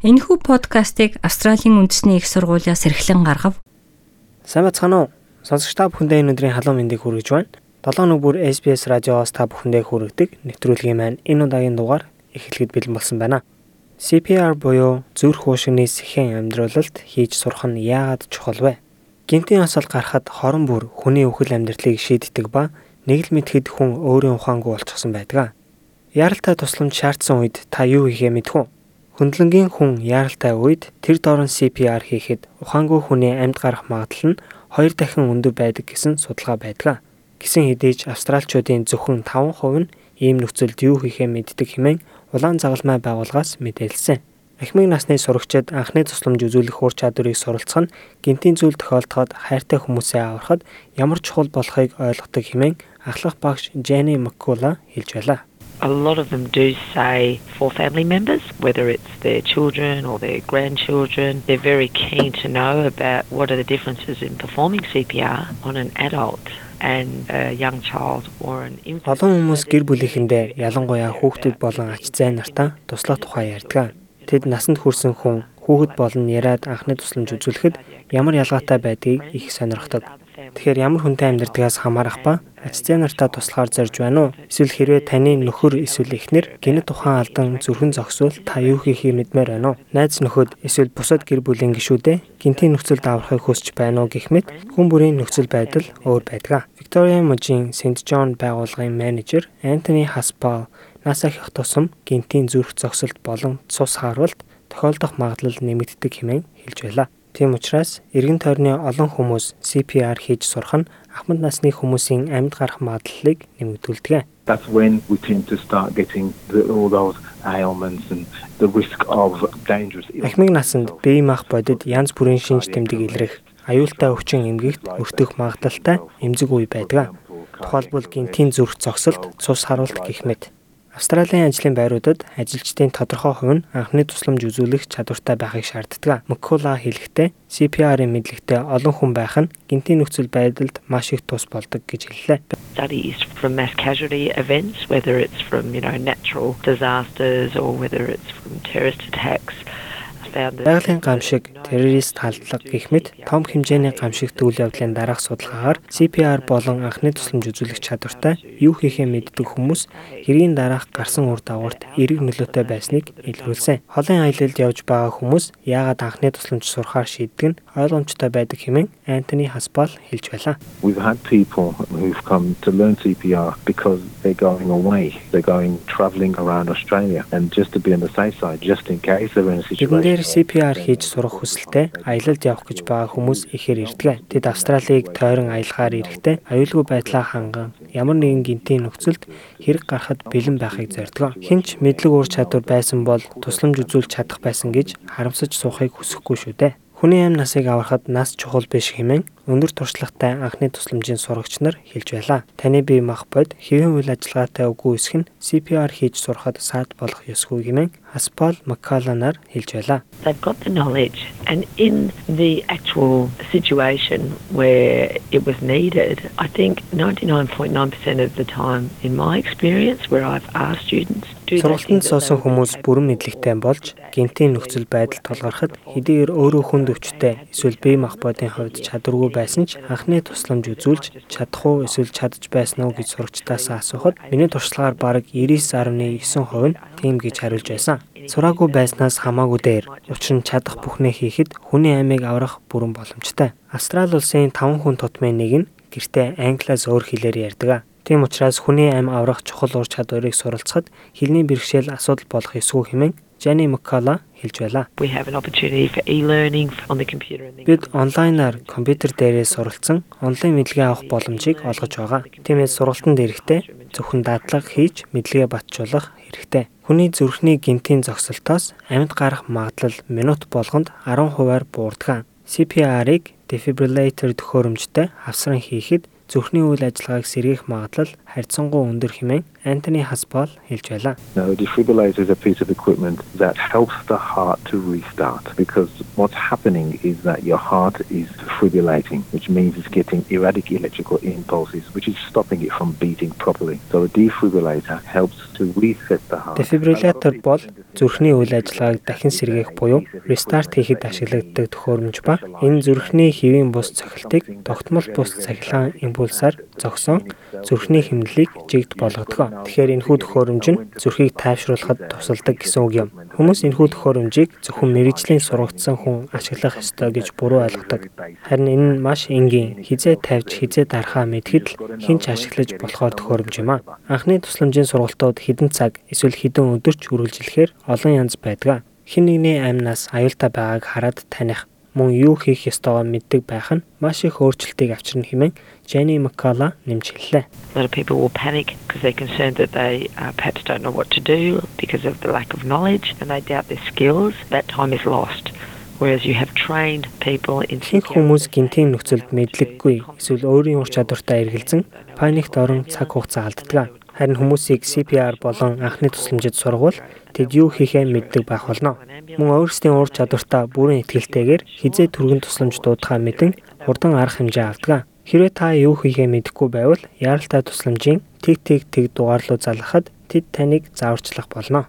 Энэхүү подкастыг Австралийн үндэсний их сургуулиас эрхлэн гаргав. Сайн бацгаана уу? Сонсогч та бүхэндээ энэ өдрийн халуун мэндийг хүргэж байна. 7 өнөг бүр SBS радиоос та бүхэндээ хүргэдэг нэвтрүүлгийн маань энэ удаагийн дугаар эхлэхэд бэлэн болсон байна. CPR буюу зүрх хуушигны сэхэн амьдралалд хийж сурах нь яагаад чухал вэ? Гинтийн осол гарахад хорон бүр хүний өхөл амьдралыг шийддэг ба нэг л мэдхэд хүн өөрийн ухаангүй болчихсон байдаг. Яралтай тусламж шаардсан үед та юу хийхээ мэдэх үү? Хөндлөнгийн хүн яаралтай үед тэр дорн CPR хийхэд ухаангүй хүний амьд гарах магадлал нь 2 дахин өндөр байдаг гэсэн судалгаа байдаг. Гисэн хэдийч австралчуудын зөвхөн 5% нь ийм нөхцөлд юу хийхээ мэддэг хэмээн улаан загалмай байгууллагаас мэдээлсэн. Ахмыг насны сурагчид анхны тусламж үзүүлэх ур чадварыг суралцах нь гинтийн зүйл тохиолдоход хайртай хүмүүсээ аврахад ямар чухал болохыг ойлгодог хэмээн ахлах багш Jenny McCullough хэлж байлаа a lot of them do say for family members, whether it's their children or their grandchildren, they're very keen to know about what are the differences in performing CPR on an adult and a young child or an infant. Олон хүмүүс гэр бүлийнхэндээ ялангуяа хүүхдүүд болон ач зай нартаа туслах тухай ярьдаг. Тэд насанд хүрсэн хүн хүүхэд болон яриад анхны тусламж үзүүлэхэд ямар ялгаатай байдгийг их сонирхдог. Тэгэхээр ямар хүнтэй амьдардгаас хамаарах ба зээ нартаа туслахаар зорж байна уу? Эсвэл хэрвээ таны нөхөр эсвэл эхнэр гинэ тухайн алдан зүрхэн зогсвол та юу хийхийг мэдмээр байна уу? Найз нөхөд эсвэл бусад гэр бүлийн гишүүдээ гинтийн нөхцөлд аврахыг хүсч байна уу гэх мэт хүн бүрийн нөхцөл байдал өөр байдаг. Victoria Mujin St John байгууллагын менежер Anthony Haspel насаа хөх тусам гинтийн зүрх зогсолт болон цус харуулт тохиолдох магадлал нэмэгддэг хэмээн хэлж байлаа. Тийм учраас эргэн тойрны олон хүмүүс CPR хийж сурах нь ахмад насны хүмүүсийн амьд гарах магадлалыг нэмэгдүүлдэг. That's when we tend to start getting the, all those ailments and the risk of dangerous Ахмад насанд бие мах бодит янз бүрийн шинж тэмдэг илрэх, аюултай өвчин эмгэгт өртөх магадлалтай эмзэг үе байдаг. Тухайлбал гинтийн зүрх зогсолт, цус харуулт гэх мэт. Австралийн ажлын байруудад ажилчдын тодорхой хувь нь анхны тусламж үзүүлэх чадвартай байхыг шаарддаг. Маккула хэлэхдээ CPR-ын мэдлэгтэй олон хүн байх нь гинтийн нөхцөл байдалд маш их тус болдог гэж хэллээ. Studies from mass casualty events whether it's from you know natural disasters or whether it's from terrorist attacks Байгалийн гамшиг, террорист халдлага гэх мэт том хэмжээний гамшигт үйл явдлын дараах судалгаагаар CPR болон анхны тусламж үзүүлэх чадвартай юу хийхээ мэддэг хүмүүс хэргийн дараах гарсан үр дагаварт эерэг нөлөөтэй байсныг илрүүлсэн. Холын аялалд явж байгаа хүмүүс яагаад анхны тусламж сурахаар шийддэг нь ойлгомжтой байдаг хэмээн Антони Хаспал хэлж байлаа. We've had people who've come to learn CPR because they're going away. They're going traveling around Australia and just to be on the safe side just in case they're in a situation Тэрээр CPR хийж сурах хүсэлтэй аялалд явах гэж байгаа хүмүүс ихээр ирдэг. Тэд Австралиг тойрон аялахаар ирэхдээ аюулгүй байдлаа ханган ямар нэгэн гинтийн нөхцөлд хэрэг гарахад бэлэн байхыг зордгоо. Хинч мэдлэг ур чадвар байсан бол тусламж үзүүлж чадах байсан гэж харамсаж суухыг хүсэхгүй шүү дээ. Хүний амь насыг аврахад нас чухал биш хэмээн өндөр туршлагатай анхны тусламжийн сурагч нар хэлж байлаа. Таны бие мах бод хэвэн үйл ажиллагаатай үгүй эсэх нь CPR хийж сурахад саад болох ёсгүй хэмээн Аспал Маккаланаар хэлж байлаа. They've got the knowledge and in the actual situation where it was needed, I think 99.9% of the time in my experience where I've asked students Сургалтанд суусан хүмүүс бүрэн мэдлэгтэй болж гинтийн нөхцөл байдал тулгархад хэдийгээр өөрөө хүнд өвчтэй эсвэл бие махбодын хувьд чадваргүй байсан ч анхны тусламж үзүүлж чадах уу эсвэл чадж байсан уу гэж сурагчдаас асуухад миний туршлагаар бараг 99.9% нь тийм гэж хариулж байсан. Сураагүй байснаас хамаагүй дээр учир нь чадах бүхнээ хийхэд хүний амийг аврах бүрэн боломжтой. Австрали улсын 5 хүн тутмын нэг нь гэртээ англиас өөр хэлээр ярьдаг. Тийм учраас хүний амь аврах чухал ур чадварыг суралцахад хэлний бэрхшээл асуудал болох эсгүй хэмээн Jenny McCullough хэлж and Бид онлайнаар компьютер дээрээ суралцсан онлайн мэдлэгээ авах боломжийг олгож байгаа. Тиймээс сургалтанд ирэхдээ зөвхөн дадлага хийж мэдлэгээ батжуулах хэрэгтэй. Хүний зүрхний гинтийн зогсолтоос амьд гарах магадлал минут болгонд 10 хувиар буурдаг. CPR-ыг defibrillator төхөөрөмжтэй хавсран хийхэд зүрхний үйл ажиллагааг сэргээх магадлал харьцангуй өндөр хэмээн Антони Хаспал хэлж байлаа. No, defibrillator is a piece of equipment that helps the heart to restart because what's happening is that your heart is defibrillating, which means it's getting erratic electrical impulses, which is stopping it from beating properly. So a defibrillator helps to reset the heart. Defibrillator бол зүрхний үйл ажиллагааг дахин сэргээх буюу restart хийхэд ашиглагддаг төхөөрөмж ба энэ зүрхний хэвийн бус цохилтыг тогтмол бус цахилгаан импульсаар зогсоон зүрхний хэмнэлийг жигд болгодог. Тэгэхээр энэхүү төхөөрөмж нь зүрхийг тайвшруулахад тусалдаг гэсэн үг юм. Хүмүүс энэхүү төхөөрөмжийг зөвхөн мэрэгжлийн сургагдсан хүн ашиглах ёстой гэж буруу ойлгодог. Харин энэ нь маш энгийн, хизээ тавьж хизээ дарахаа мэдхэд л хинч ашиглаж болохоор төхөөрөмж юм а. Анхны тусламжийн сургалтууд хідэн цаг эсвэл хідэн өдөрч үргэлжлэхээр олон янз байдаг. Хин нэгний амнаас аюултай байгааг хараад таних мөн юу хийх ёстойгоо мэддэг байх нь маш их өөрчлөлтийг авчирна хэмээн Jenny McCullough нэмж хэллээ. Lot of people will panic because they're concerned that they uh, perhaps don't know what to do because of the lack of knowledge and they doubt their skills. That time is lost. Whereas you have trained people in Их хүмүүс гинтийн нөхцөлд мэдлэггүй эсвэл өөрийн ур чадвартай эргэлзэн паникт орон цаг хугацаа алддаг. Харин хүмүүсийг CPR болон анхны тусламжид сургуул тэд юу хийхээ мэддэг байх болно. Мөн өөрсдийн ур чадвартаа бүрэн итгэлтэйгээр хизээ түргэн тусламж дуудахаа мэдэн хурдан арга хэмжээ авдаг. Хэрвээ та юу хийхээ мэдэхгүй байвал яаралтай тусламжийн тэг тэг тэг дугаар руу залгахад тэд таныг зааварчлах болно.